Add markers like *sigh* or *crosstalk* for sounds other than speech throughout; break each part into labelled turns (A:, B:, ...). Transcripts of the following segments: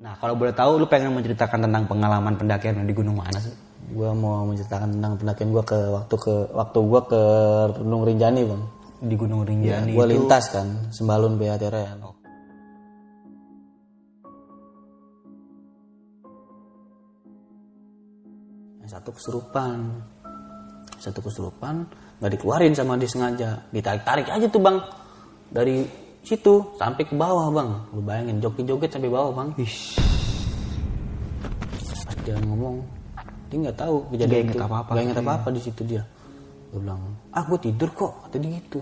A: Nah, kalau boleh tahu lu pengen menceritakan tentang pengalaman pendakian di gunung mana sih?
B: Gua mau menceritakan tentang pendakian gua ke waktu ke waktu gua ke Gunung Rinjani, Bang.
A: Di Gunung Rinjani
B: gua
A: itu
B: lintas kan, Sembalun Beaterean. Yang satu kesurupan. Satu kesurupan nggak dikeluarin sama dia sengaja. Ditarik-tarik aja tuh, Bang. Dari situ sampai ke bawah, Bang. Lu bayangin joget-joget sampai bawah, Bang. Pas dia ngomong, dia nggak tahu kejadian
A: inget
B: itu.
A: apa-apa.
B: Nggak inget apa-apa di situ dia. Dia bilang, ah gue tidur kok, kata dia gitu.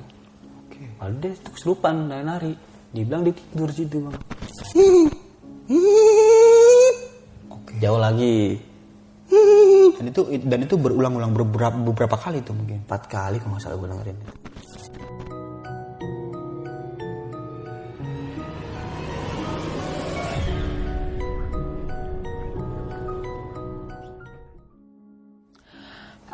B: Padahal dia itu kesurupan dari nari. Dia bilang dia tidur situ bang. Jauh lagi.
A: dan itu dan itu berulang-ulang beberapa beberapa kali tuh mungkin.
B: Empat kali kalau nggak salah gue dengerin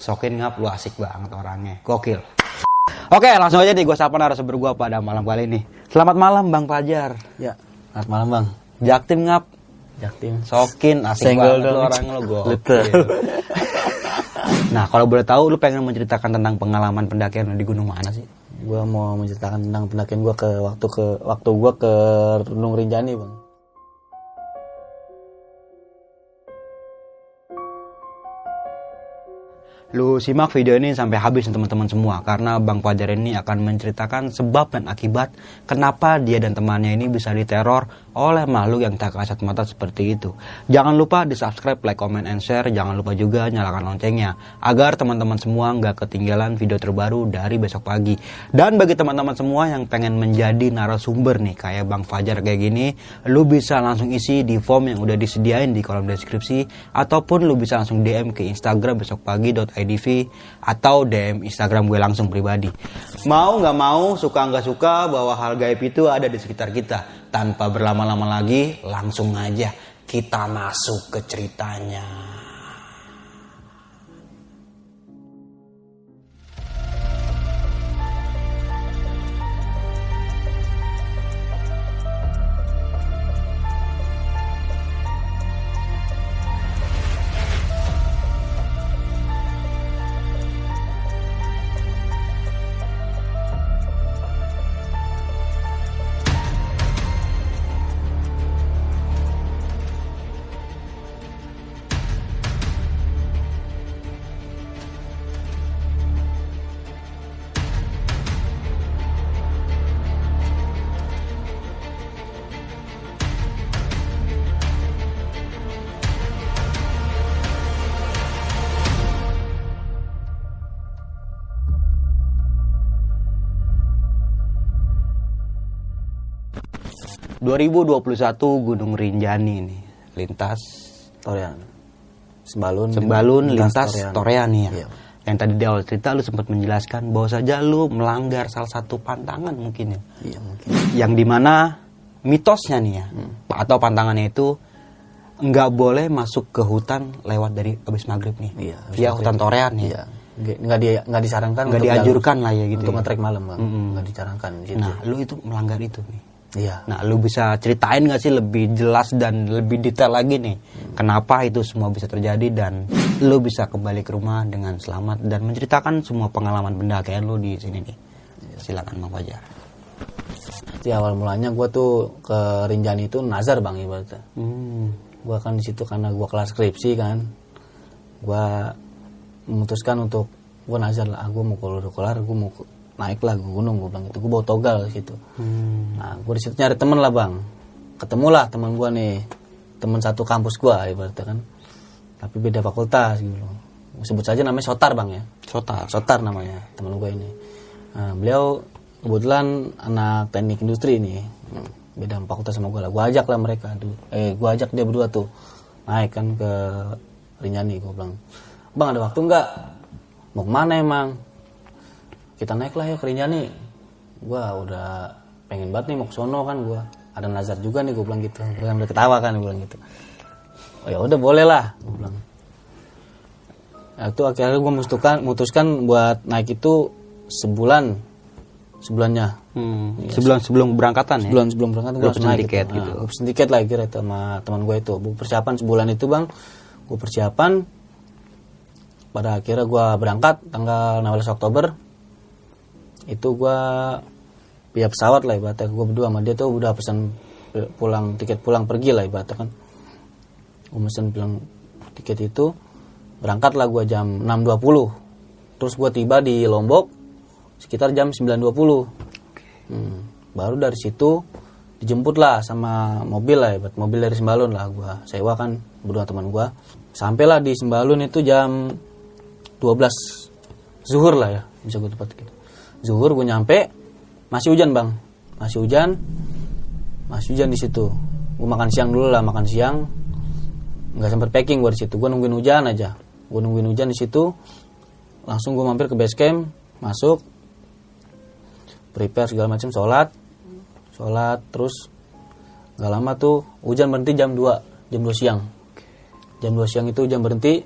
A: Sokin ngap lu asik banget orangnya. Gokil. Oke, langsung aja nih gue sapa narasumber gue pada malam kali ini. Selamat malam Bang Fajar.
B: Ya, selamat malam bang.
A: Jaktim ngap.
B: Jaktim.
A: Sokin asik
B: Senggol
A: banget lu orangnya lu gokil. *laughs* Nah, kalau boleh tahu lu pengen menceritakan tentang pengalaman pendakian di gunung mana sih?
B: Gue mau menceritakan tentang pendakian gue ke waktu ke waktu gue ke Gunung Rinjani bang.
A: Lu simak video ini sampai habis teman-teman semua karena Bang Fajar ini akan menceritakan sebab dan akibat kenapa dia dan temannya ini bisa diteror oleh makhluk yang tak kasat mata seperti itu. Jangan lupa di subscribe, like, comment, and share. Jangan lupa juga nyalakan loncengnya agar teman-teman semua nggak ketinggalan video terbaru dari besok pagi. Dan bagi teman-teman semua yang pengen menjadi narasumber nih kayak Bang Fajar kayak gini, lu bisa langsung isi di form yang udah disediain di kolom deskripsi ataupun lu bisa langsung DM ke Instagram besokpagi.idv atau DM Instagram gue langsung pribadi. Mau nggak mau, suka nggak suka bahwa hal gaib itu ada di sekitar kita. Tanpa berlama-lama lagi, langsung aja kita masuk ke ceritanya. ...2021 Gunung Rinjani nih lintas
B: Torean. Sembalun.
A: Sembalun lintas Torean nih ya.
B: Iya.
A: Yang tadi di awal cerita lu sempat menjelaskan bahwa saja lu melanggar salah satu pantangan mungkin ya.
B: Iya mungkin.
A: Yang di mana mitosnya nih ya
B: Hmm.
A: atau pantangannya itu nggak boleh masuk ke hutan lewat dari abis maghrib nih.
B: Iya, abis
A: Via
B: maghrib.
A: hutan Torean nih.
B: Iya. Nggak di nggak disarankan.
A: Nggak dianjurkan lah ya gitu
B: Untuk
A: ya.
B: ngetrek malam bang.
A: Mm-mm.
B: Nggak disarankan di situ.
A: Nah, lu itu melanggar itu nih.
B: Iya.
A: Nah, lu bisa ceritain gak sih lebih jelas dan lebih detail lagi nih, kenapa itu semua bisa terjadi dan lu bisa kembali ke rumah dengan selamat dan menceritakan semua pengalaman pendakian lu di sini nih. Silakan Bang Fajar.
B: Jadi awal mulanya gue tuh ke Rinjani itu nazar bang ibaratnya.
A: Hmm.
B: Gue kan di situ karena gue kelas skripsi kan. Gue memutuskan untuk gue nazar lah. Gue mau kalau udah kelar gue mau ke- naik lah ke gunung gue bilang itu. Gue bawa togal di situ.
A: Hmm.
B: Nah gue di situ nyari temen lah bang. Ketemulah teman gue nih. Temen satu kampus gue ibaratnya kan. Tapi beda fakultas gitu. Sebut saja namanya Sotar bang ya.
A: Sotar.
B: Sotar namanya teman gue ini. Nah, beliau kebetulan anak teknik industri ini beda fakultas sama gue lah. Gue ajak lah mereka. Aduh, Eh, gue ajak dia berdua tuh naik kan ke Rinjani. Gue bilang, bang ada waktu nggak? Mau ke mana emang? Kita naik lah ya ke Rinjani. Gue udah pengen banget nih mau ke sono kan gue. Ada nazar juga nih gue bilang gitu. Gue udah ketawa kan gue bilang gitu. Oh ya udah boleh lah. Gue bilang. Nah, itu akhirnya gue memutuskan, memutuskan buat naik itu sebulan sebulannya
A: Hmm. Sebelum sebelum berangkatan ya.
B: sebulan sebelum berangkat gue langsung
A: pesen
B: naik
A: tiket
B: gitu.
A: gitu.
B: Nah, gue tiket lah kira sama teman gue itu Gua persiapan sebulan itu bang gue persiapan pada akhirnya gue berangkat tanggal 16 Oktober itu gue via pesawat lah ibaratnya. Gue berdua sama dia tuh udah pesan pulang tiket pulang pergi lah ibaratnya kan. Gue pesen pulang tiket itu berangkat lah gue jam 6.20 terus gue tiba di Lombok sekitar jam 9.20 Hmm, baru dari situ dijemput lah sama mobil lah ya, mobil dari Sembalun lah gua sewa kan berdua teman gua. Sampailah di Sembalun itu jam 12 zuhur lah ya bisa gue tepat gitu zuhur gue nyampe masih hujan bang. Masih hujan masih hujan di situ. Gue makan siang dulu lah makan siang. Nggak sempet packing gue di situ. Gue nungguin hujan aja. Gue nungguin hujan di situ. Langsung gue mampir ke base camp masuk prepare segala macam sholat. Sholat terus nggak lama tuh hujan berhenti jam 2 jam 2 siang. Jam 2 siang itu hujan berhenti.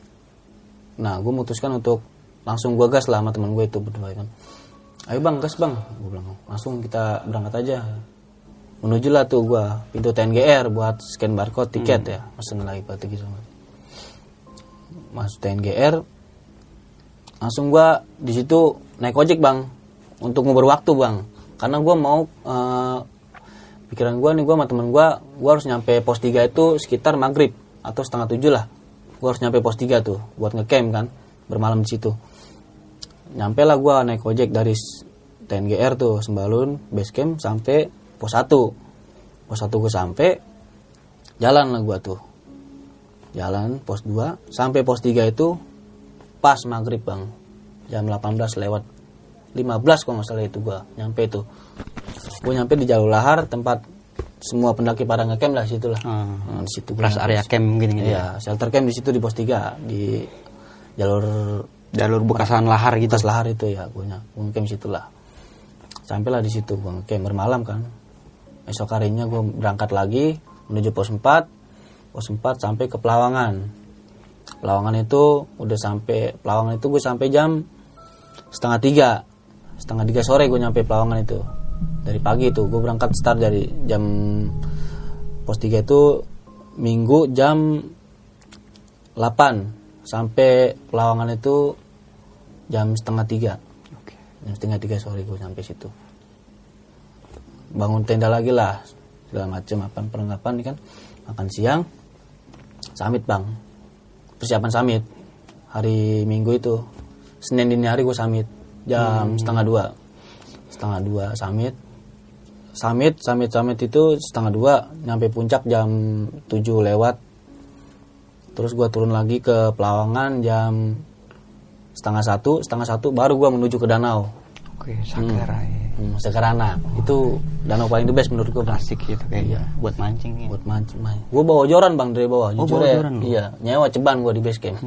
B: Nah gue memutuskan untuk langsung gue gas lah sama teman gue itu berdua kan ayo bang gas bang. Gue bilang langsung kita berangkat aja. Menuju lah tuh gue pintu TNGR buat scan barcode tiket ya. Pesen lagi batu gitu masuk TNGR langsung gua di situ naik ojek bang untuk ngubur waktu bang. Karena gua mau eh, pikiran gua nih gua sama temen gua gua harus nyampe pos 3 itu sekitar maghrib atau setengah tujuh lah. Gua harus nyampe pos 3 tuh buat ngecamp kan bermalam di situ nyampe lah gua naik ojek dari TNGR tuh Sembalun base camp sampai pos 1 pos 1 gua sampai jalan lah gua tuh jalan pos 2 sampai pos 3 itu pas maghrib bang jam 18 lewat 15 kalau nggak salah itu gua nyampe itu gua nyampe di jalur lahar tempat semua pendaki pada ngecamp lah situ lah
A: Ah.
B: nah, di situ
A: area camp mungkin gitu. ya.
B: iya shelter camp di situ di pos 3 di jalur
A: Jalur bekasan lahar gitu.
B: atas lahar itu ya gua ngecamp situ lah sampailah di situ gua ngecamp bermalam kan. Esok harinya gua berangkat lagi menuju pos 4 pos 4 sampai ke Pelawangan. Pelawangan itu udah sampai Pelawangan itu gue sampai jam setengah tiga. Setengah tiga sore gue nyampe Pelawangan itu. Dari pagi itu gue berangkat start dari jam pos 3 itu minggu jam 8 sampai Pelawangan itu jam setengah tiga.
A: Oke.
B: jam setengah tiga sore gue sampai situ. Bangun tenda lagi lah segala macam apa perlengkapan kan? Makan siang samit bang. Persiapan samit hari minggu itu senin dini hari gue samit jam setengah dua. Setengah dua samit samit samit samit itu setengah dua nyampe puncak jam 7 lewat. Terus gue turun lagi ke Pelawangan jam setengah satu setengah satu baru gue menuju ke danau
A: Oke, Sakera ya.
B: hmm, Sekarana itu danau paling the best menurut gue.
A: Asik gitu kayaknya. Buat mancing ya.
B: buat mancing gue bawa joran bang dari bawah
A: Oh,
B: jujur
A: bawa
B: ya
A: joran? Hmm.
B: iya nyewa ceban gue di base camp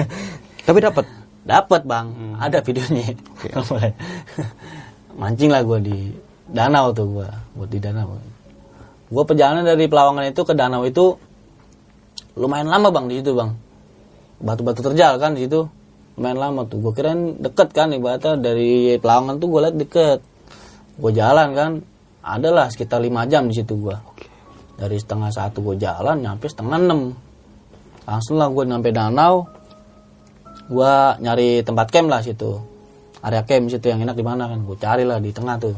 B: *laughs*
A: Tapi dapat.
B: dapat bang
A: Hmm.
B: ada videonya *laughs* Boleh. mancing lah gue di danau tuh gue buat di danau gue perjalanan dari Pelawangan itu ke danau itu lumayan lama bang di situ bang batu-batu terjal kan di situ lumayan lama tuh. Gue kirain deket kan ibaratnya dari Pelawangan tuh gue liat deket. Gue jalan kan adalah sekitar lima jam di situ gue dari setengah satu gue jalan nyampe setengah enam. Langsung lah gue nyampe danau. Gue nyari tempat camp lah situ. Area camp situ yang enak di mana kan gue cari lah di tengah tuh.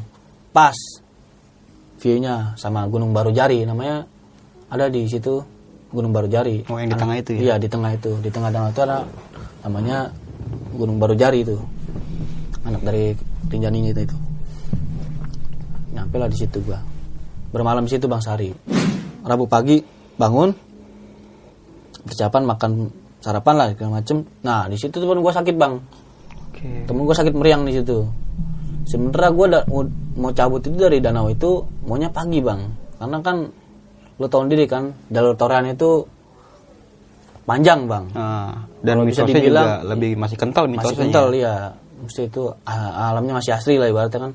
B: Pas view-nya sama Gunung Baru Jari namanya ada di situ Gunung Baru Jari.
A: Oh, yang di tengah itu ya?
B: Iya di tengah itu. Di tengah danau itu ada namanya Gunung Baru Jari itu anak dari Rinjani itu itu. Nyampe lah di situ gua bermalam di situ Bang Sari. Rabu pagi bangun persiapan makan sarapan lah segala macem. Nah di situ temen gua sakit bang.
A: Oke.
B: Temen gue sakit meriang di situ. Sementara gue mau, mau cabut itu dari danau itu maunya pagi bang, karena kan lo tau sendiri kan jalur torean itu panjang bang,
A: Ah, dan
B: Kalau bisa dibilang,
A: juga lebih masih kental mitosnya.
B: masih kental ya. Mesti itu ah, alamnya masih asli lah ibaratnya kan.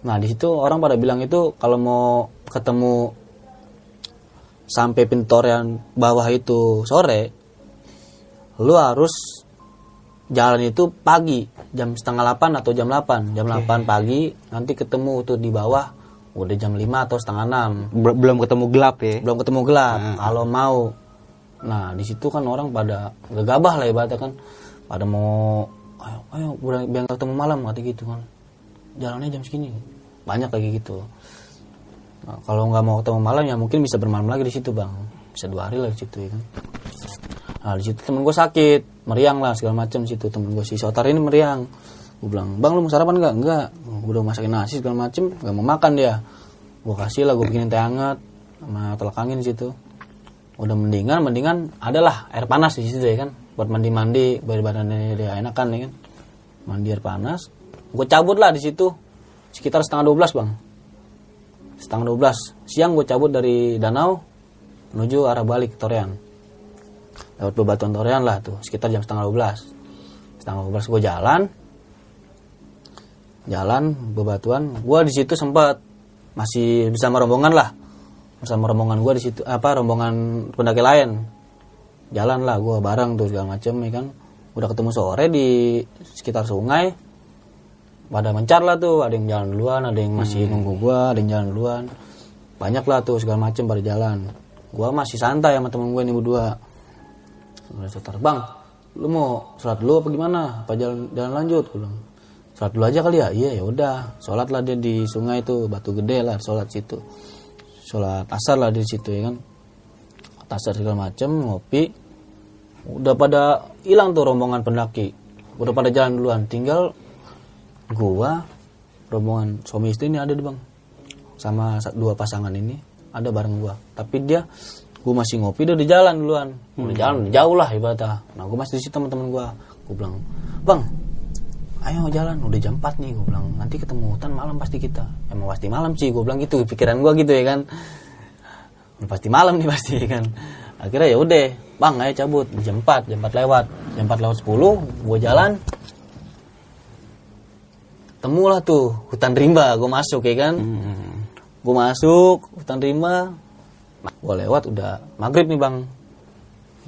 B: Nah di situ orang pada bilang itu kalau mau ketemu sampai pintorean bawah itu sore, lu harus jalan itu pagi jam setengah 8 atau jam 8 jam 8 pagi nanti ketemu tuh di bawah udah jam 5 atau setengah 6
A: Bel- belum ketemu gelap ya.
B: belum ketemu gelap kalau mau nah di situ kan orang pada gegabah lah ibaratnya kan. Pada mau ayo ayo biar ketemu malam kata gitu kan. Jalannya jam segini. Banyak lagi gitu. Nah, kalau nggak mau ketemu malam ya mungkin bisa bermalam lagi di situ bang. Bisa dua hari lah di situ ya kan. Nah di situ temen gue sakit. Meriang lah segala macam situ. Temen gue si Sotar ini meriang. Gue bilang bang lu mau sarapan nggak? Enggak gue udah masakin nasi segala macem. Nggak mau makan dia. Gue kasih lah gue bikinin teh hangat sama tolak angin situ udah mendingan mendingan adalah air panas di situ ya kan. Buat mandi mandi biar badannya dia enakan ya kan. Mandi air panas. Gue cabut lah di situ. Sekitar setengah 12 bang. Setengah 12 siang gue cabut dari danau menuju arah balik ke Torean lewat bebatuan Torean lah tuh sekitar jam setengah 12 setengah 12 gue jalan. Jalan bebatuan. Gue di situ sempat masih bersama rombongan lah bersama rombongan gue di situ apa rombongan pendaki lain. Jalan lah gue bareng tuh segala macem ya kan. Udah ketemu sore di sekitar sungai. Pada mencar lah tuh ada yang jalan duluan ada yang masih nunggu gue ada yang jalan duluan. Banyak lah tuh segala macem pada jalan. Gue masih santai sama temen gue ini berdua. Udah bang lu mau sholat dulu apa gimana? Apa jalan jalan lanjut? Gue bilang. Sholat dulu aja kali ya? Iya ya udah. Sholat lah dia di sungai itu batu gede lah sholat situ sholat asar lah di situ ya kan? Sholat asar segala macem ngopi. Udah pada hilang tuh rombongan pendaki. Udah pada jalan duluan. Tinggal gua rombongan suami istri ini ada deh bang. Sama sa- dua pasangan ini ada bareng gua. Tapi dia gua masih ngopi dia udah jalan duluan. Udah jalan udah jauh lah ibaratnya nah gua masih di situ teman-teman gua. Gua bilang bang ayo jalan udah jam 4 nih gue bilang. Nanti ketemu hutan malam pasti kita. Emang pasti malam sih gue bilang gitu pikiran gue gitu ya kan. Pasti malam nih pasti ya kan. Akhirnya ya udah bang ayo cabut. Jam 4 jam 4 lewat. Jam 4 lewat 10 gue jalan. Temulah tuh hutan rimba gue masuk ya kan. Gue masuk hutan rimba. Gue lewat udah maghrib nih bang.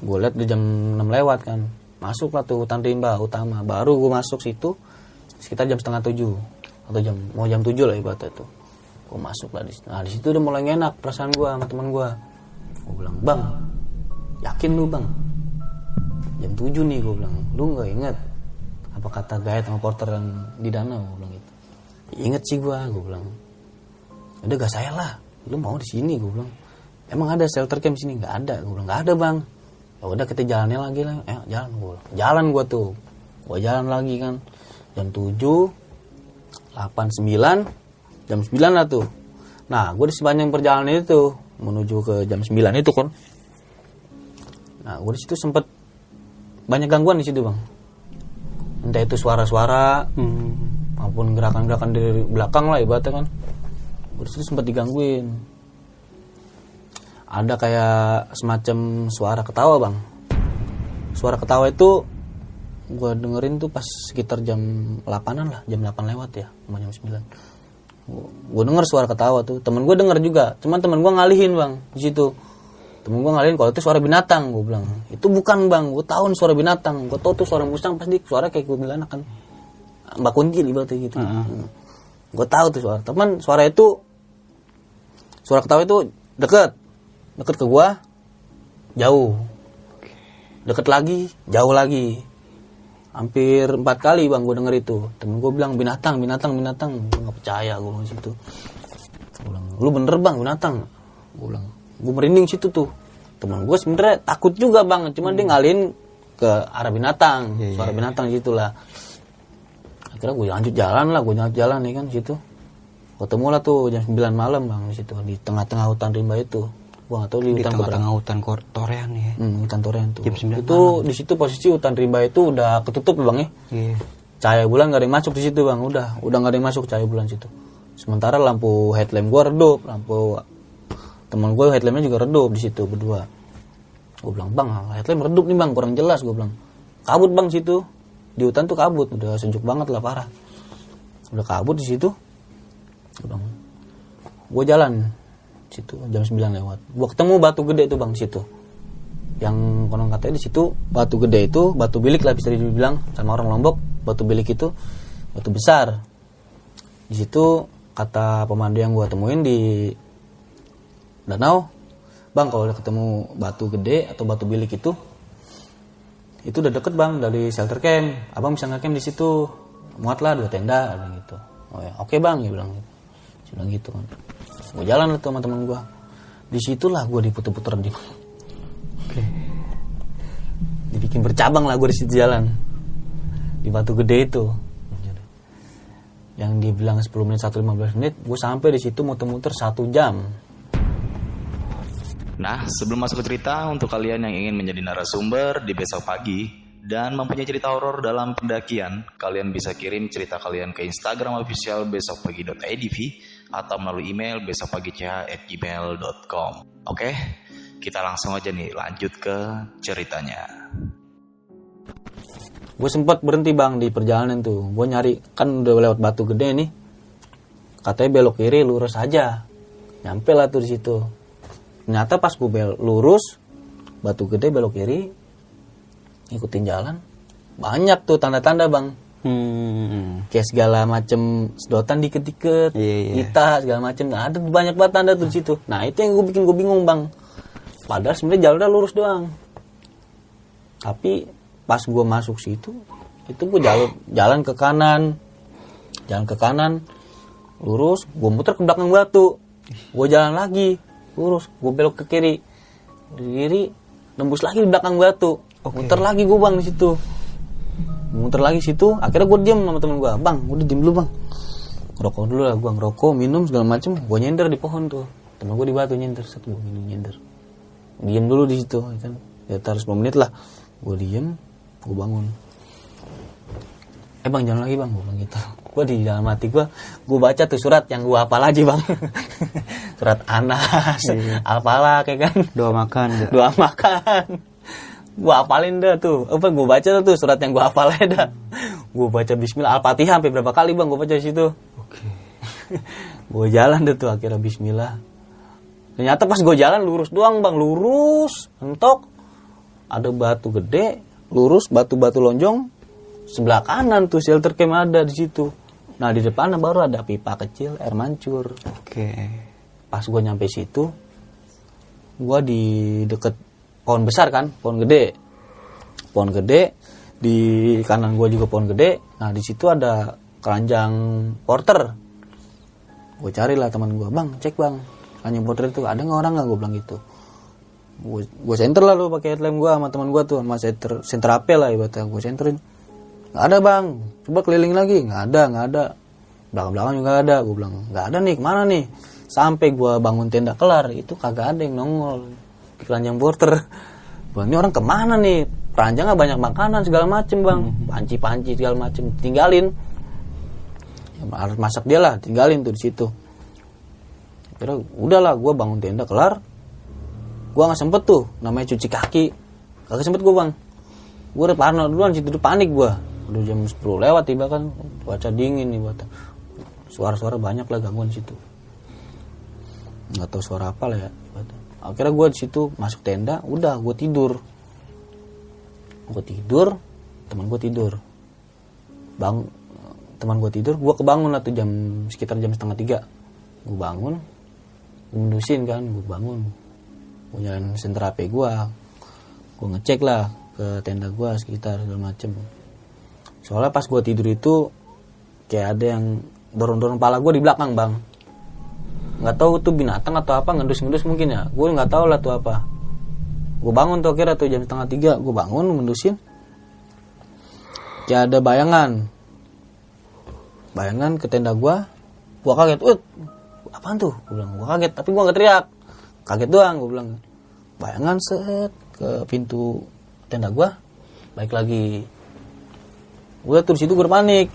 B: Gue lihat udah jam 6 lewat kan masuklah tuh hutan rimba utama. Baru gue masuk situ sekitar jam setengah tujuh. Atau jam mau jam tujuh lah ibaratnya tuh. Gue masuk lah di situ. Nah di situ udah mulai enak perasaan gue sama teman gue gue bilang bang yakin lu bang? Jam tujuh nih gue bilang lu nggak inget apa kata guide sama porter yang di danau? Gue bilang gitu. Inget sih gue gue bilang. Udah gak saya lah. Lu mau di sini gue bilang. Emang ada shelter camp sini? Nggak ada gue bilang. Nggak ada bang ya udah kita jalannya lagi lah. Eh jalan gue jalan gue tuh. Gue jalan lagi kan. Jam 7 8 9 jam 9 lah tuh. Nah gue di sepanjang perjalanan itu menuju ke jam 9 itu kan nah gue di situ sempet banyak gangguan di situ bang. Entah itu suara-suara
A: Hmm.
B: maupun gerakan-gerakan dari belakang lah ibaratnya kan. Gue di situ sempat digangguin ada kayak semacam suara ketawa bang. Suara ketawa itu gue dengerin tuh pas sekitar jam 8an lah jam 8 lewat ya jam 9 gue denger suara ketawa tuh. Temen gue denger juga cuman temen gue ngalihin bang di situ. Temen gue ngalihin kalau itu suara binatang gue bilang. Itu bukan bang gue tahu suara binatang. Gue tahu tuh suara musang pasti suara kayak gue bilang kan mbak kuntil ibaratnya gitu. Gue tahu tuh suara. Teman suara itu suara ketawa itu deket deket ke gua jauh. Deket lagi jauh lagi. Hampir empat kali bang gue denger itu. Temen gue bilang binatang binatang binatang. Gue nggak percaya gue di situ. Gua bilang lu bener bang binatang. Gue bilang gue merinding situ tuh. Teman gue sebenarnya takut juga bang cuman dia ngalihin ke arah binatang suara binatang situ lah. Akhirnya gue lanjut jalan lah gue lanjut jalan nih kan situ. Ketemu lah tuh jam 9 malam bang di situ di tengah-tengah hutan rimba itu gak tahu di,
A: Di tengah-tengah hutan Torean ya.
B: hmm, hutan toren tuh.
A: Jam 9
B: itu di situ posisi hutan rimba itu udah ketutup bang ya.
A: Iya.
B: cahaya bulan gak ada yang masuk di situ bang. Udah udah gak ada yang masuk cahaya bulan situ. Sementara lampu headlamp gua redup lampu teman gue headlampnya juga redup di situ berdua. Gue bilang bang headlamp redup nih bang. Kurang jelas gue bilang. Kabut bang situ. Di hutan tuh kabut. Udah sejuk banget lah parah. Udah kabut di situ. Gue bilang gue jalan situ jam 9 lewat. Gue ketemu batu gede tuh bang situ. Yang konon katanya di situ batu gede itu batu bilik lah bisa dibilang. Sama orang Lombok batu bilik itu batu besar. Di situ kata pemandu yang gua temuin di danau bang kalau udah ketemu batu gede atau batu bilik itu itu udah deket bang dari shelter camp. Abang bisa ngecamp di situ. Muat lah dua tenda gitu. Oh ya oke bang dia bilang gitu. Bilang gitu kan gue jalan lah tuh sama teman gua. Di situlah gue diputer-puter di dibikin bercabang lah gue di situ jalan. Di batu gede itu. Yang dibilang 10 menit 1 15 menit gue sampai di situ muter-muter satu jam.
C: Nah, sebelum masuk ke cerita, untuk kalian yang ingin menjadi narasumber di besok pagi dan mempunyai cerita horor dalam pendakian, kalian bisa kirim cerita kalian ke Instagram official besokpagi.idv atau melalui email besokpagi.ch@gmail.com. Oke, kita langsung aja nih lanjut ke ceritanya.
B: gue sempat berhenti bang di perjalanan tuh. Gue nyari kan udah lewat batu gede nih. Katanya belok kiri lurus aja. Nyampe lah tuh di situ. Ternyata pas gue bel lurus batu gede belok kiri ikutin jalan. Banyak tuh tanda-tanda bang
A: Hmm.
B: kayak segala macem sedotan dikit-dikit,
A: Iya, iya.
B: kita segala macem. Nah, ada banyak banget tanda tuh di situ. Nah itu yang gue bikin gue bingung bang. Padahal sebenarnya jalurnya lurus doang. Tapi pas gue masuk situ, itu gue jalur jalan ke kanan, jalan ke kanan, lurus, gue muter ke belakang batu, gue jalan lagi, lurus, gue belok ke kiri, kiri, nembus lagi di belakang batu, muter lagi gue bang di situ muter lagi situ akhirnya gue diem sama temen gue bang udah diem dulu bang. Ngerokok dulu lah gue ngerokok minum segala macem gue nyender di pohon tuh. Temen gue di batu nyender satu gue minum nyender. Diem dulu di situ ya kan? Ya taruh 10 menit lah gue diem gue bangun. Eh bang jangan lagi bang gue bilang gitu. *laughs* Gue di dalam hati gue gue baca tuh surat yang gue hafal aja bang. *laughs* Surat Anas apalah kayak kan?
A: Doa makan.
B: doa makan gue hafalin dah tuh. Apa gue baca tuh surat yang gue hafalnya dah. Gue baca Bismillah Al-Fatihah sampai berapa kali bang gue baca di situ.
A: Oke. *laughs*
B: gue jalan deh tuh akhirnya Bismillah. Ternyata pas gue jalan lurus doang bang lurus mentok ada batu gede lurus batu-batu lonjong. Sebelah kanan tuh shelter camp ada di situ. Nah di depan baru ada pipa kecil air mancur.
A: Oke.
B: pas gue nyampe situ gue di deket pohon besar kan pohon gede. Pohon gede di kanan gue juga pohon gede. Nah di situ ada keranjang porter. Gue carilah teman gue bang cek bang. Keranjang porter itu ada nggak orang nggak? Gue bilang gitu. Gue center lah lu pakai headlamp gue sama teman gue tuh sama center center AP lah ibaratnya gue centerin nggak ada bang. Coba keliling lagi. Nggak ada nggak ada. Belakang belakang juga ada. Gue bilang nggak ada nih ke mana nih? Sampai gue bangun tenda kelar itu kagak ada yang nongol keranjang porter Gua, ini orang ke mana nih? Keranjangnya banyak makanan segala macem bang. Panci panci segala macem tinggalin. Ya, harus masak dia lah tinggalin tuh di situ. Kira udahlah gue bangun tenda kelar. Gue nggak sempet tuh namanya cuci kaki. Kagak sempet gue bang. Gue udah parno duluan situ udah panik gue udah jam 10 lewat tiba kan cuaca dingin nih buat. Suara-suara banyak lah gangguan situ. Nggak tahu suara apa lah ya. Akhirnya gue situ masuk tenda udah gue tidur. Gue tidur teman gue tidur. Bang teman gue tidur gue kebangun lah tuh jam sekitar jam setengah tiga. Gue bangun gue mendusin kan gue bangun. Gue nyalain senter HP gue gue ngecek lah ke tenda gue sekitar segala macem. Soalnya pas gue tidur itu kayak ada yang dorong-dorong pala gue di belakang bang nggak tahu tuh binatang atau apa ngendus-ngendus mungkin ya. Gue nggak tahu lah tuh apa. Gue bangun tuh akhirnya tuh jam setengah tiga gue bangun ngendusin. Kayak ada bayangan. Bayangan ke tenda gue gue kaget ut apaan tuh? Gue bilang gue kaget tapi gue nggak teriak. Kaget doang gue bilang. Bayangan set ke pintu tenda gue baik lagi. Udah terus itu gue panik.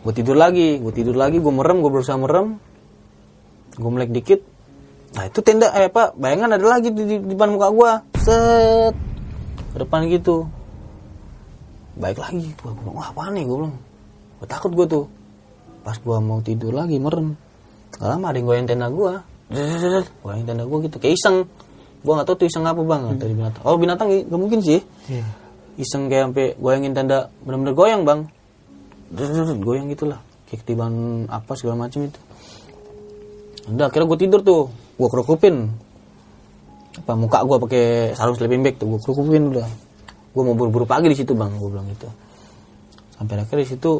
B: Gue tidur lagi gue tidur lagi gue merem gue berusaha merem gue melek dikit. Nah itu tenda eh apa bayangan ada lagi di, di, di depan muka gue set. Ke depan gitu. Baik lagi. Gue bilang wah apa nih? Gue bilang. Gue takut gue tuh. Pas gue mau tidur lagi merem. Gak lama ada yang goyang tenda gue goyang tenda gue gitu. Kayak iseng. Gue gak tahu tuh iseng apa bang dari binatang. Oh binatang gak mungkin sih.
A: Iya.
B: iseng kayak sampai goyangin tenda bener-bener goyang bang. Goyang gitulah. Kayak ketiban apa segala macam itu udah akhirnya gue tidur tuh. Gue kerukupin. Apa muka gue pakai sarung sleeping bag tuh gue kerukupin udah. Gue mau buru-buru pagi di situ bang gue bilang gitu. Sampai akhirnya di situ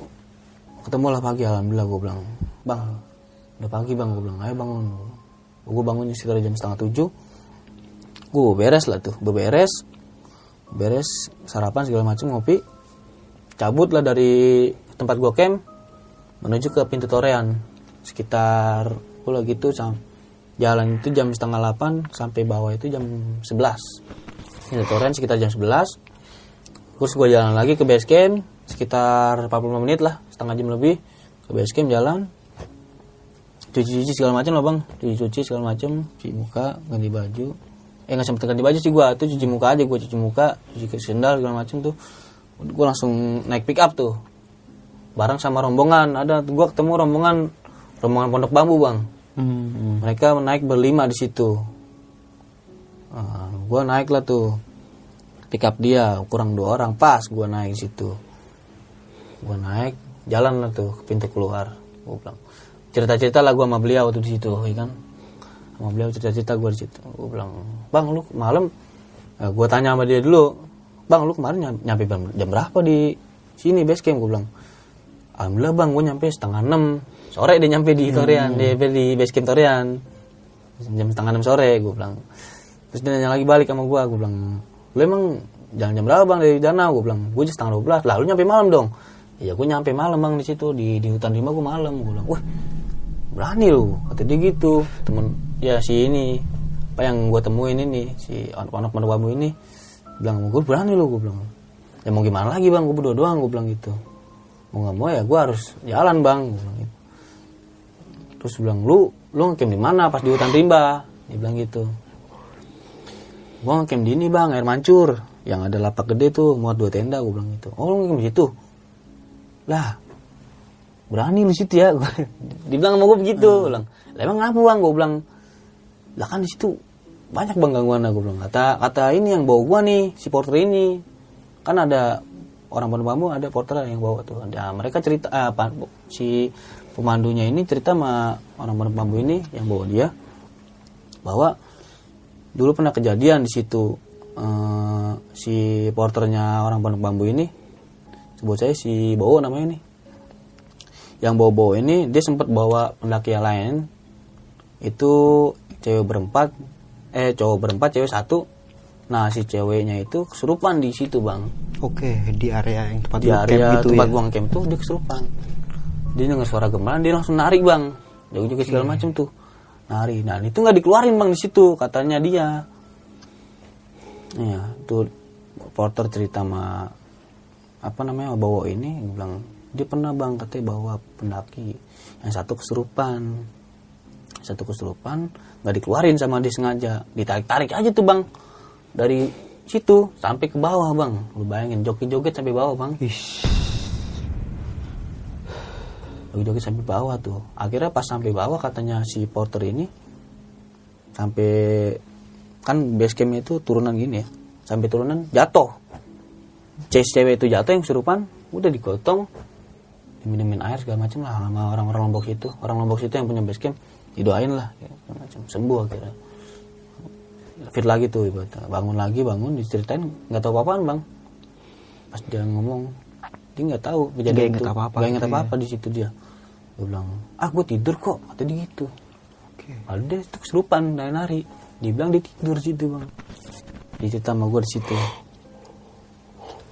B: ketemu lah pagi alhamdulillah gue bilang bang udah pagi bang gue bilang ayo bangun. Gue bangunnya sekitar jam setengah tujuh. Gue beres lah tuh gue beres. Beres sarapan segala macam ngopi. Cabut lah dari tempat gue camp menuju ke pintu torean sekitar pula gitu jalan itu jam setengah 8 sampai bawah itu jam 11 pintu torean sekitar jam 11 terus gue jalan lagi ke base camp sekitar 45 menit lah setengah jam lebih. Ke base camp jalan. Cuci-cuci segala macam lah bang. Cuci-cuci segala macam cuci muka ganti baju. Eh nggak sempet ganti baju sih gue tuh cuci muka aja gue cuci muka cuci ke sendal segala macam tuh. Gue langsung naik pick up tuh. Bareng sama rombongan. Ada gue ketemu rombongan rombongan pondok bambu bang.
A: Hmm.
B: mereka naik berlima di situ. Nah, gue naik lah tuh. Pick up dia kurang dua orang. Pas gue naik situ. Gue naik jalan lah tuh ke pintu keluar. Gue bilang cerita cerita lah gue sama beliau tuh di situ ya kan? Sama beliau cerita cerita gue di situ. Gue bilang bang lu malam gue tanya sama dia dulu bang lu kemarin nyam- nyampe jam, jam berapa di sini base camp? Gue bilang alhamdulillah bang gue nyampe setengah enam sore dia nyampe di Torian di, di base camp Torian. Jam setengah enam sore gue bilang. Terus dia nanya lagi balik sama gue gue bilang lu emang jalan jam berapa bang dari danau gue bilang gue setengah dua belas. Lalu nyampe malam dong? Iya gue nyampe malam bang di situ di di hutan rimba gue malam. Gue bilang wah berani lu kata dia gitu. Temen ya si ini apa yang gue temuin ini si anak-anak bambu ini bilang gue berani lu gue bilang. Ya mau gimana lagi bang? Gue berdua doang gue bilang gitu. Mau nggak mau ya gue harus jalan bang gue bilang gitu terus bilang lu lu ngecamp di mana pas di hutan rimba dia bilang gitu. Gua ngecamp di ini bang air mancur. Yang ada lapak gede tuh muat dua tenda gue bilang gitu. Oh lu ngecamp di situ? Lah berani lu situ ya. *laughs* Dibilang sama gue begitu Gua bilang lah emang kenapa bang gue bilang. Lah kan di situ banyak bang gangguan. Gue bilang kata kata ini yang bawa gua nih si porter ini. Kan ada orang pondok bambu ada porter yang bawa tuh. Ya, mereka cerita ah, apa, si pemandunya ini cerita sama orang pondok bambu ini yang bawa dia bahwa dulu pernah kejadian di situ eh, si porternya orang pondok bambu ini sebut saya si Bowo namanya nih yang bawa bawa ini dia sempat bawa pendaki yang lain itu cewek berempat eh cowok berempat cewek satu. Nah si ceweknya itu kesurupan di situ bang.
A: Oke, di area yang tempat
B: di
A: lu camp
B: area
A: gitu
B: tempat
A: ya.
B: buang camp tuh dia kesurupan dia dengar suara gemelan dia langsung narik bang. Joget-joget segala macam tuh. Nari. Nah itu nggak dikeluarin bang di situ katanya dia. Ya tuh porter cerita sama apa namanya bawa ini dia bilang dia pernah bang katanya bawa pendaki yang satu kesurupan. Satu kesurupan nggak dikeluarin sama dia sengaja. Ditarik tarik aja tuh bang dari situ sampai ke bawah bang. Lu bayangin joget joget sampai bawah bang.
A: Ish.
B: Joget-joget sampai bawah tuh. Akhirnya pas sampai bawah katanya si porter ini sampai kan base camp itu turunan gini ya. Sampai turunan jatuh. Chase cewek itu jatuh yang kesurupan udah digotong diminumin air segala macam lah sama orang-orang lombok situ. Orang lombok situ yang punya base camp didoain lah ya, macam sembuh akhirnya. Fit lagi tuh ibaratnya. Bangun lagi bangun diceritain nggak tahu apa-apaan bang. Pas dia ngomong dia nggak tahu kejadian
A: Nggak inget
B: itu.
A: apa-apa.
B: Nggak inget
A: gitu ya.
B: apa-apa di situ dia. Dia bilang ah gue tidur kok. Kata dia gitu.
A: Oke.
B: lalu dia tuh kesurupan nari-nari dia bilang dia tidur situ bang. Dia cerita sama gue di situ.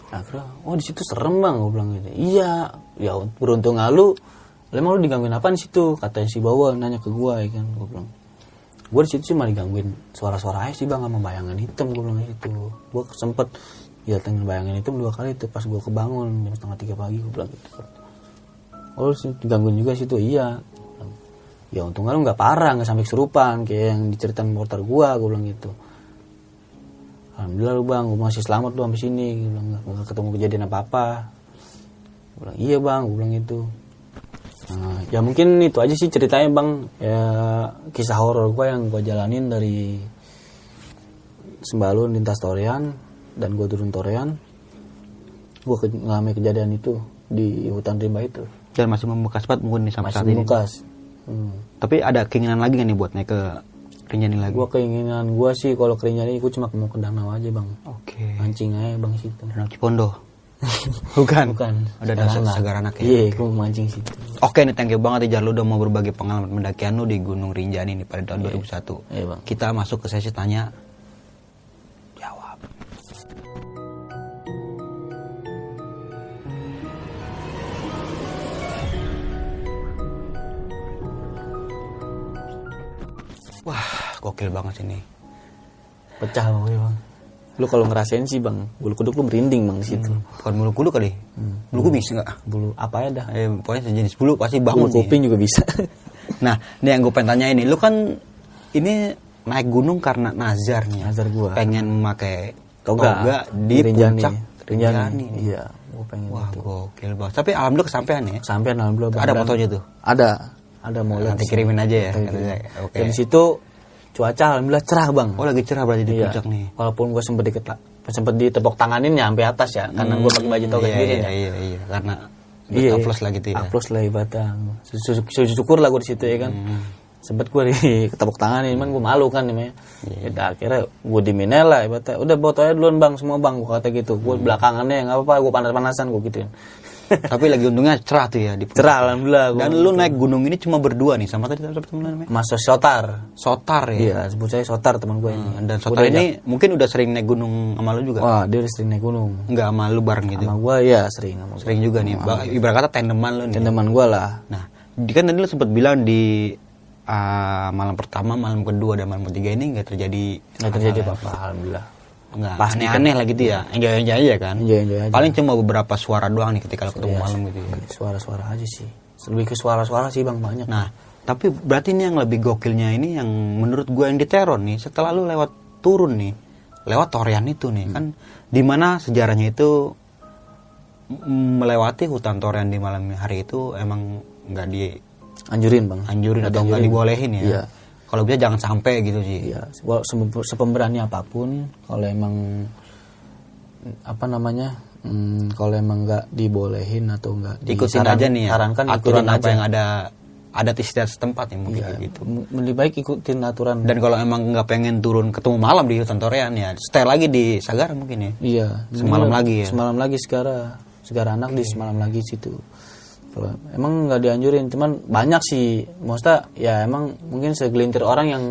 B: Akhirnya oh di situ serem bang gue bilang gitu. Iya. Ya beruntung lu. Emang lu digangguin apa di situ? Kata si bawa nanya ke gue ya kan. Gue bilang gue di situ cuma digangguin suara-suara aja sih bang sama bayangan hitam gue bilang gitu. Gue sempet ya dengan bayangan hitam dua kali tuh pas gue kebangun jam setengah tiga pagi gue bilang gitu. Oh digangguin juga situ iya. Ya untungnya lu nggak parah nggak sampai kesurupan kayak yang diceritain motor gua gua bilang gitu. Alhamdulillah lu bang gua masih selamat lu sampai sini bilang nggak ketemu kejadian apa apa gua bilang iya bang gua bilang gitu. Nah, ya mungkin itu aja sih ceritanya bang. Ya kisah horor gua yang gua jalanin dari Sembalun lintas Torean dan gua turun Torean gua ke, ngalamin kejadian itu di hutan rimba itu
A: Dan masih membekas banget mungkin nih sampai
B: masih
A: saat ini.
B: bekas hmm.
A: Tapi ada keinginan lagi nggak nih buat naik ke Rinjani lagi?
B: Gua keinginan gua sih kalau ke Rinjani gua cuma mau ke danau aja bang.
A: Oke.
B: Mancing aja bang situ.
A: Danau Cipondo. *laughs* Bukan.
B: Bukan.
A: Ada dasar segar anak ya.
B: Iya, gua mau mancing situ.
A: Oke nih thank you banget ya lu udah mau berbagi pengalaman pendakian lu di Gunung Rinjani nih pada tahun 2001.
B: Iya, Bang.
A: Kita masuk ke sesi tanya gokil banget ini.
B: Pecah bang, bang. Lu kalau ngerasain sih bang, bulu kuduk lu merinding bang di situ.
A: Bukan bulu kudu kali. Bulu kubis enggak?
B: Bulu apa ya dah?
A: Eh, pokoknya sejenis bulu pasti
B: Bulu
A: bangun nih.
B: kuping juga bisa. *laughs*
A: Nah, ini yang gue pengen tanya ini, lu kan ini naik gunung karena nazar nih. ya?
B: Nazar gua.
A: Pengen memakai
B: Toga,
A: toga, di
B: Rinjani.
A: puncak
B: Rinjani. Iya, gua pengen
A: Wah,
B: itu.
A: gokil banget. Tapi alhamdulillah kesampaian ya.
B: Sampai alhamdulillah.
A: Ada fotonya tuh.
B: Ada, ada mau lihat
A: Nanti kirimin aja ya. Oke.
B: Dan di situ cuaca alhamdulillah cerah bang.
A: Oh, lagi cerah berarti di
B: Iya.
A: puncak nih.
B: Walaupun gue sempet dikit sempet ditepok tanganin ya sampai atas ya, karena gue pakai baju toga
A: iya,
B: sendiri
A: iya,
B: ya.
A: iya, iya, karena
B: Iya.
A: plus lah gitu ya.
B: Ibaratnya. Sujud, sujud syukur lah gue di situ ya kan.
A: Hmm.
B: Sempet gue ditepok *laughs* tanganin, cuman gue malu kan namanya.
A: Iya.
B: Ya, akhirnya gue diminel lah ibaratnya. Udah fotonya duluan bang, semua bang, gue kata gitu. Gue
A: Hmm.
B: belakangannya nggak apa-apa, gue panas-panasan gue gituin.
A: Tapi lagi untungnya cerah tuh ya di puncak.
B: Cerah alhamdulillah.
A: Dan lu naik gunung ini cuma berdua nih sama tadi siapa temen lu namanya?
B: Mas Sotar.
A: Sotar ya.
B: Iya, sebut saya Sotar teman gue ini.
A: Hmm, Dan Sotar
B: diajak.
A: ini mungkin udah sering naik gunung sama lu juga.
B: Wah, dia udah sering naik gunung.
A: Enggak sama lu bareng gitu.
B: Sama gue ya sering sama gua.
A: Sering juga nih. Ba- Ibarat kata tandeman lu nih.
B: Teman gue lah.
A: Nah, di- kan tadi lu sempat bilang di ah, malam pertama, malam kedua dan malam ketiga ini nggak terjadi
B: Nggak terjadi apa-apa, alhamdulillah.
A: Nggak
B: Pasti
A: aneh-aneh lah gitu ya. Enjoy enjoy aja kan.
B: Enjoy-enjoy aja.
A: Paling cuma beberapa suara doang nih ketika ketemu
B: Iya,
A: malam gitu ya.
B: Suara-suara aja sih. Lebih ke suara-suara sih bang banyak.
A: Nah, tapi berarti ini yang lebih gokilnya ini yang menurut gue yang diteror nih setelah lu lewat turun nih, lewat Torian itu nih kan di mana sejarahnya itu melewati hutan Torian di malam hari itu emang nggak
B: Anjurin bang.
A: dianjurin atau nggak dibolehin ya.
B: Iya.
A: Kalau bisa jangan sampai gitu sih.
B: Iya. Se- Sepemberani apa pun, kalau emang apa namanya, hmm, kalau emang nggak dibolehin atau nggak
A: Ikutin
B: disaran-
A: aja nih ya.
B: sarankan
A: aturan apa
B: aja.
A: yang ada adat istiadat setempat ya mungkin
B: Iya,
A: kayak gitu.
B: Lebih baik ikutin aturan.
A: Dan kalau emang nggak pengen turun ketemu malam di hutan Torian ya, stay lagi di Sagara mungkin ya.
B: Iya.
A: Semalam lagi ya?
B: Semalam lagi sekarang. Sekarang anak di semalam lagi situ. Kalau emang nggak dianjurin, cuman banyak sih. Maksudnya ya emang mungkin segelintir orang yang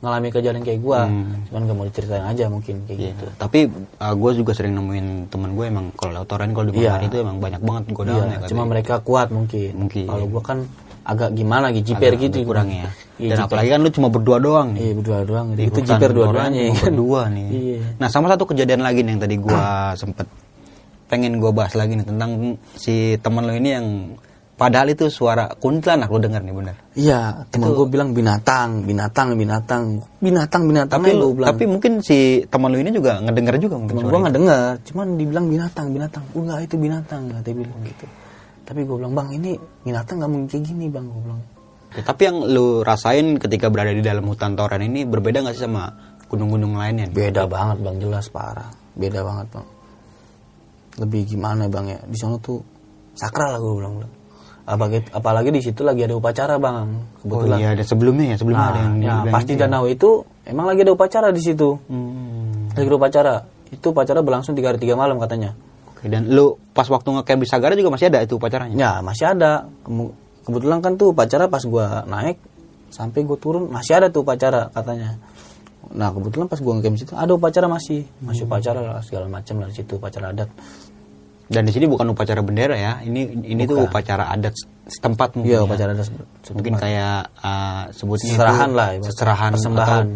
B: ngalami kejadian kayak gua. Cuman gak mau diceritain aja mungkin kayak
A: Iya.
B: gitu.
A: Tapi gue juga sering nemuin temen gue emang kalau lewat kalau di malam
B: Iya.
A: hari itu emang banyak banget godaan
B: Iya,
A: ya.
B: cuma mereka kuat mungkin.
A: Mungkin.
B: Kalau gua kan agak gimana gitu, jiper gitu.
A: kurang ya.
B: Iya,
A: Dan
B: jiper.
A: apalagi kan lu cuma berdua doang nih.
B: Iya, berdua doang.
A: Di
B: Itu jiper dua-duanya ya kan.
A: Berdua nih.
B: Iya.
A: Nah sama satu kejadian lagi nih yang tadi gue *clears throat* sempet pengen gue bahas lagi nih tentang si temen lo ini yang padahal itu suara kuntilanak lu denger nih bener.
B: Iya, temen gua bilang binatang, binatang, binatang, binatang, binatang.
A: Tapi
B: gua bilang.
A: tapi mungkin si temen lu ini juga ngedenger juga mungkin.
B: temen nggak dengar, cuman dibilang binatang, binatang. Oh, enggak itu binatang, kata dia bilang gitu. Tapi gua bilang bang ini binatang nggak mungkin kayak gini bang, gua bilang.
A: Ya, tapi yang lu rasain ketika berada di dalam hutan Torian ini berbeda nggak sih sama gunung-gunung lainnya? nih?
B: Beda banget bang, jelas parah. Beda banget bang. Lebih gimana bang ya? Di sana tuh sakral lah gua bilang. bilang. Apalagi, apalagi di situ lagi ada upacara bang,
A: Oh
B: kebetulan.
A: iya, ada sebelumnya ya, sebelumnya
B: Nah,
A: ada yang
B: ya, pasti
A: ya.
B: danau itu emang lagi ada upacara di situ.
A: Hmm.
B: Lagi ada upacara. Itu upacara berlangsung tiga hari tiga malam katanya.
A: Oke, dan lu pas waktu ngecamp di Sagara juga masih ada itu upacaranya?
B: Ya masih ada. Kebetulan kan tuh upacara pas gua naik sampai gue turun masih ada tuh upacara katanya nah kebetulan pas gue ngecamp situ ada upacara masih masih upacara lah segala macam lah situ upacara adat
A: Dan di sini bukan upacara bendera ya. Ini ini tuh upacara adat setempat mungkin.
B: iya
A: ya.
B: upacara adat
A: Mungkin kayak uh, sebutnya itu
B: Seserahan lah, ibaratnya.
A: Seserahan
B: Persembahan.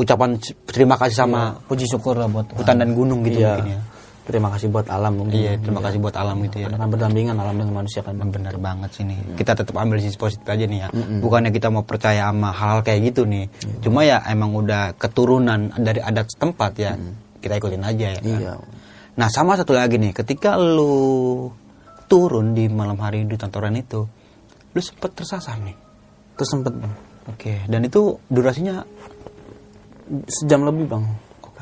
A: ucapan terima kasih sama
B: puji syukur lah buat
A: hutan dan gunung gitu
B: iya.
A: mungkin ya.
B: Terima kasih buat alam mungkin
A: Iya, terima kasih buat alam gitu ya.
B: karena berdampingan alam dengan manusia kan Bang.
A: Benar banget sih nih. Kita tetap ambil sisi positif aja nih ya. Bukannya kita mau percaya sama hal-hal kayak gitu nih. Cuma ya emang udah keturunan dari adat setempat ya. Kita ikutin aja ya. kan?
B: iya
A: Nah, sama satu lagi nih, ketika lu turun di malam hari di Tantoran itu, lu sempet tersasar nih.
B: terus sempet bang
A: Oke, dan itu durasinya
B: sejam lebih bang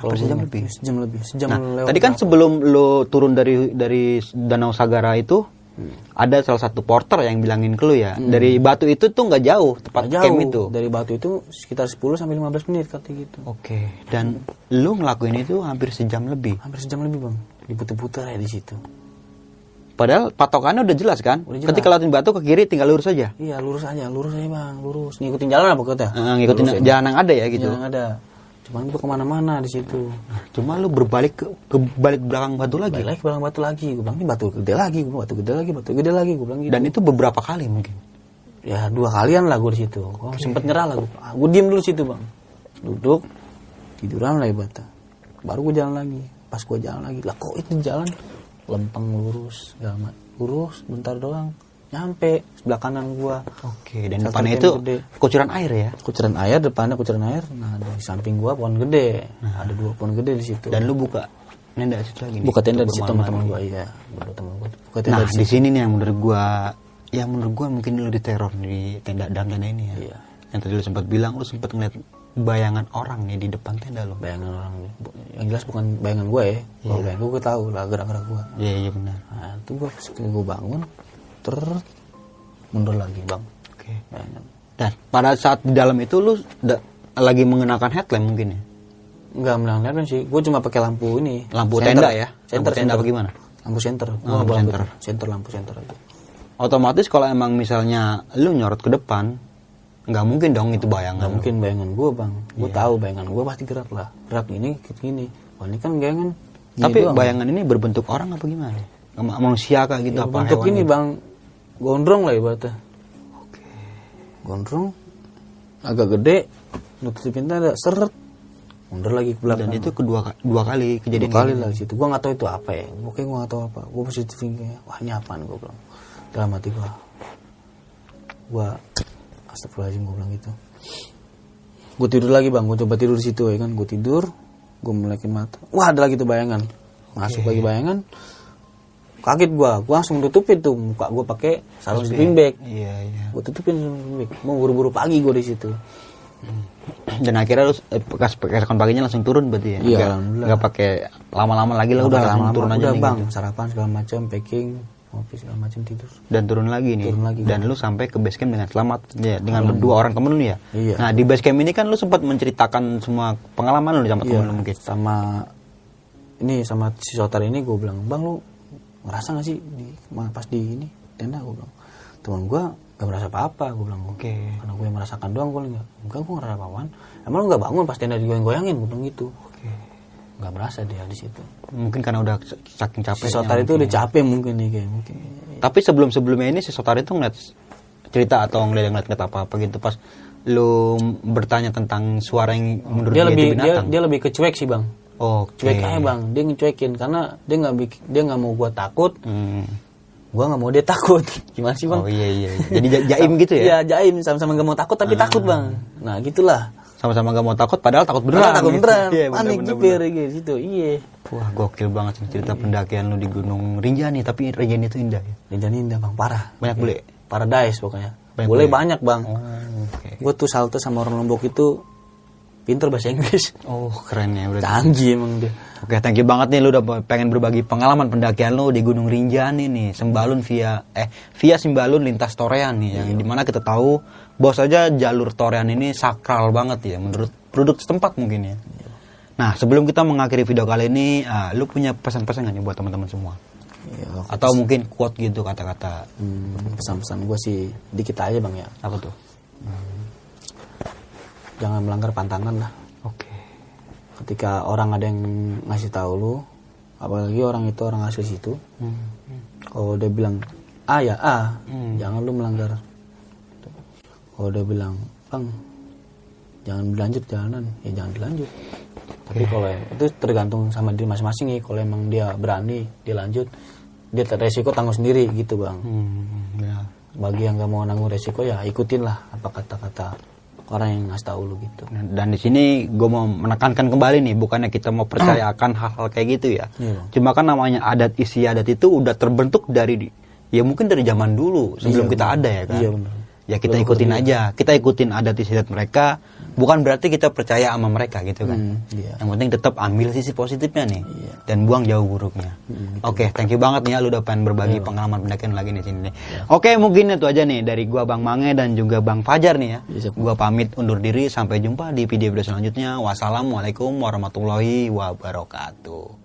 A: hampir sejam lebih?
B: sejam lebih sejam
A: Nah,
B: lewat
A: tadi kan sebelum lu turun dari dari Danau Sagara itu ada salah satu porter yang bilangin ke lu ya, dari batu itu tuh nggak jauh tempat
B: Nggak
A: camp
B: jauh
A: itu.
B: dari batu itu sekitar 10 sampai 15 menit katanya gitu
A: Oke, dan lu ngelakuin itu hampir sejam lebih.
B: hampir sejam lebih bang diputer-puter ya di situ
A: Padahal patokannya udah jelas kan?
B: Udah jelas.
A: Ketika lewatin batu ke kiri tinggal lurus aja.
B: iya lurus aja lurus aja bang lurus ngikutin jalan apa kata
A: Eh, ngikutin jalan yang ada ya gitu.
B: yang ada cuman gua ke mana-mana di situ.
A: Cuma lu berbalik ke, ke balik belakang batu lagi.
B: balik lagi ke belakang batu lagi. Gue bilang ini batu gede lagi gue batu gede lagi batu gede lagi. Gue bilang gitu.
A: Dan itu beberapa kali mungkin.
B: ya dua kalian lah gue di situ. Gue sempet nyerah lah gue gue diem dulu situ bang. Duduk tiduran lah bata baru gue jalan lagi. Pas gue jalan lagi lah kok itu jalan? Lempeng lurus ma- lurus bentar doang nyampe sebelah kanan gue
A: Oke, dan
B: Satu
A: depannya itu
B: gede.
A: kucuran air ya.
B: kucuran air depannya kucuran air nah di samping gua pohon gede ada dua pohon gede di situ
A: Dan lu buka nenda di situ lagi
B: buka tenda di situ teman-teman gua iya baru teman gua buka tenda
A: Nah,
B: di
A: sini nih yang menurut gua yang menurut gua mungkin lu diteror di tenda dalam tenda ini ya.
B: Iya.
A: Yang tadi lu sempat bilang lu sempat ngeliat bayangan orang nih di depan tenda lu.
B: bayangan orang nih. Yang jelas bukan bayangan gua ya kalau bayangan gua gua tahu lah gerak-gerak gua
A: Iya, iya benar.
B: nah itu gua pas gua bangun ter mundur lagi bang
A: Oke.
B: bayangan
A: Dan pada saat di dalam itu lu da- lagi mengenakan headlamp mungkin ya.
B: Enggak melihat sih, gue cuma pakai lampu ini.
A: Lampu
B: Senter.
A: tenda ya?
B: Center,
A: Lampu tenda
B: center.
A: apa gimana?
B: Lampu center. Gua
A: lampu
B: nggak bawa
A: center.
B: lampu Center lampu center aja.
A: Otomatis kalau emang misalnya lu nyorot ke depan, nggak mungkin dong itu bayangan.
B: Nggak mungkin bayangan gue bang. Gue tahu bayangan gue pasti gerak lah. Gerak ini, kayak gini. Wah ini kan bayangan.
A: Tapi
B: doang.
A: bayangan ini berbentuk orang apa gimana? Ma- Manusia kah gitu
B: Ya,
A: apa
B: bentuk ini
A: gitu?
B: bang, gondrong lah ibaratnya. Gondrong, agak gede, nutupin ada seret, mundur lagi ke belakang.
A: Dan itu kedua dua kali
B: Dua
A: kejadian
B: kali
A: ini.
B: lah situ. Gua nggak tahu itu apa ya. Pokoknya gua nggak tahu apa. Gua positif thinking. Wah ini apaan gua bilang. Dalam hati gua. Gua astagfirullahaladzim gua bilang gitu. Gua tidur lagi bang. Gua coba tidur di situ ya kan. Gua tidur. Gua melekin mata. Wah ada lagi tuh bayangan. Masuk lagi bayangan. Kaget gua. Gua langsung tutupin tuh muka gua pakai sarung sleeping bag.
A: Iya, iya.
B: Gua tutupin sleeping bag. Mau buru-buru pagi gua di situ. *clears throat*
A: Dan akhirnya lu eh, bekas keesokan paginya langsung turun berarti ya?
B: Iya.
A: Nggak pakai lama-lama lagi lah udah langsung
B: lama-lama,
A: turun aja
B: udah
A: nih
B: bang.
A: gitu.
B: Sarapan segala macam, packing, ngopi segala macam tidur.
A: Dan turun lagi nih.
B: Turun lagi,
A: Dan lu sampai ke base camp dengan selamat ya, dengan berdua orang temen lu ya.
B: Iya.
A: Nah, di base camp ini kan lu sempat menceritakan semua pengalaman lu sama temen
B: Iya,
A: lu mungkin.
B: sama ini sama si Sotar ini gue bilang bang lu ngerasa gak sih di pas di ini tenda gue bilang teman gue gak merasa apa-apa gue bilang
A: Oke.
B: karena gue yang merasakan doang gue enggak enggak gue ngerasa apa-apaan emang lu gak bangun pas tenda digoyang-goyangin gue bilang gitu
A: Oke.
B: nggak merasa dia di situ
A: Mungkin karena udah saking
B: si
A: capeknya.
B: Sotar itu udah capek mungkin nih kayak mungkin
A: Tapi sebelum-sebelumnya ini si Sotar itu ngeliat cerita atau ngeliat ngeliat ngeliat apa-apa gitu pas lu bertanya tentang suara yang menurut
B: dia
A: dia,
B: lebih
A: itu
B: dia,
A: binatang.
B: dia lebih ke cuek sih bang
A: Oke.
B: cuek aja bang dia ngecuekin karena dia nggak bik- dia nggak mau gue takut
A: Hmm.
B: gue nggak mau dia takut *laughs* gimana sih bang
A: Oh iya iya. iya. Jadi ja- jaim gitu ya?
B: Iya jaim sama-sama gak mau takut tapi takut bang. Nah gitulah.
A: Sama-sama gak mau takut padahal takut beneran.
B: Beneran, takut
A: gitu.
B: beneran.
A: Iya, bener,
B: Panik
A: bener,
B: jipir
A: bener.
B: gitu. Iya.
A: Wah gokil banget sih cerita pendakian lu di Gunung Rinjani tapi Rinjani itu indah ya.
B: Dan jadi indah bang parah.
A: Banyak bule.
B: Paradise pokoknya.
A: Banyak
B: Boleh
A: boleh.
B: banyak bang.
A: Oh, oke.
B: Gue tuh salto sama orang Lombok itu pinter bahasa Inggris.
A: Oh keren ya berarti.
B: Canggih emang dia.
A: Oke, thank you banget nih lu udah pengen berbagi pengalaman pendakian lu di Gunung Rinjani nih, Sembalun via eh via Sembalun lintas Torean nih, yang di mana kita tahu bos aja jalur Torean ini sakral banget ya menurut produk setempat mungkin ya. Nah, sebelum kita mengakhiri video kali ini, ah, lu punya pesan-pesan nggak nih buat teman-teman semua?
B: Iya,
A: Atau mungkin quote gitu kata-kata
B: hmm, pesan-pesan gue sih dikit aja bang ya.
A: apa tuh?
B: Jangan melanggar pantangan lah.
A: Oke.
B: ketika orang ada yang ngasih tahu lu apalagi orang itu orang asli situ
A: Hmm.
B: kalau dia bilang A ya A jangan lu melanggar. Kalau dia bilang bang jangan dilanjut jalanan. Ya jangan dilanjut. Tapi kalau yang- itu tergantung sama diri masing-masing nih. Kalau emang dia berani dia lanjut dia resiko tanggung sendiri gitu bang.
A: Hmm, ya.
B: bagi yang gak mau nanggung resiko ya ikutin lah apa kata-kata orang yang ngasih tahu lu gitu
A: Dan di sini gue mau menekankan kembali nih, bukannya kita mau percaya akan hal-hal kayak gitu ya.
B: Iya, Bang.
A: Cuma kan namanya adat istiadat itu udah terbentuk dari ya mungkin dari zaman dulu sebelum kita ada ya kan.
B: Iya, benar.
A: Ya kita ikutin aja, kita ikutin adat istiadat mereka. Bukan berarti kita percaya sama mereka gitu kan.
B: Hmm, iya.
A: Yang penting tetap ambil sisi positifnya nih
B: Iya.
A: dan buang jauh buruknya.
B: Hmm,
A: Oke, thank you banget nih ya lu udah pengen berbagi
B: Iya.
A: pengalaman pendakian lagi di sini nih. Oke, mungkin itu aja nih dari gua Bang Mange dan juga Bang Fajar nih ya.
B: Iya, siap.
A: Gua pamit undur diri sampai jumpa di video-video selanjutnya. Wassalamualaikum warahmatullahi wabarakatuh.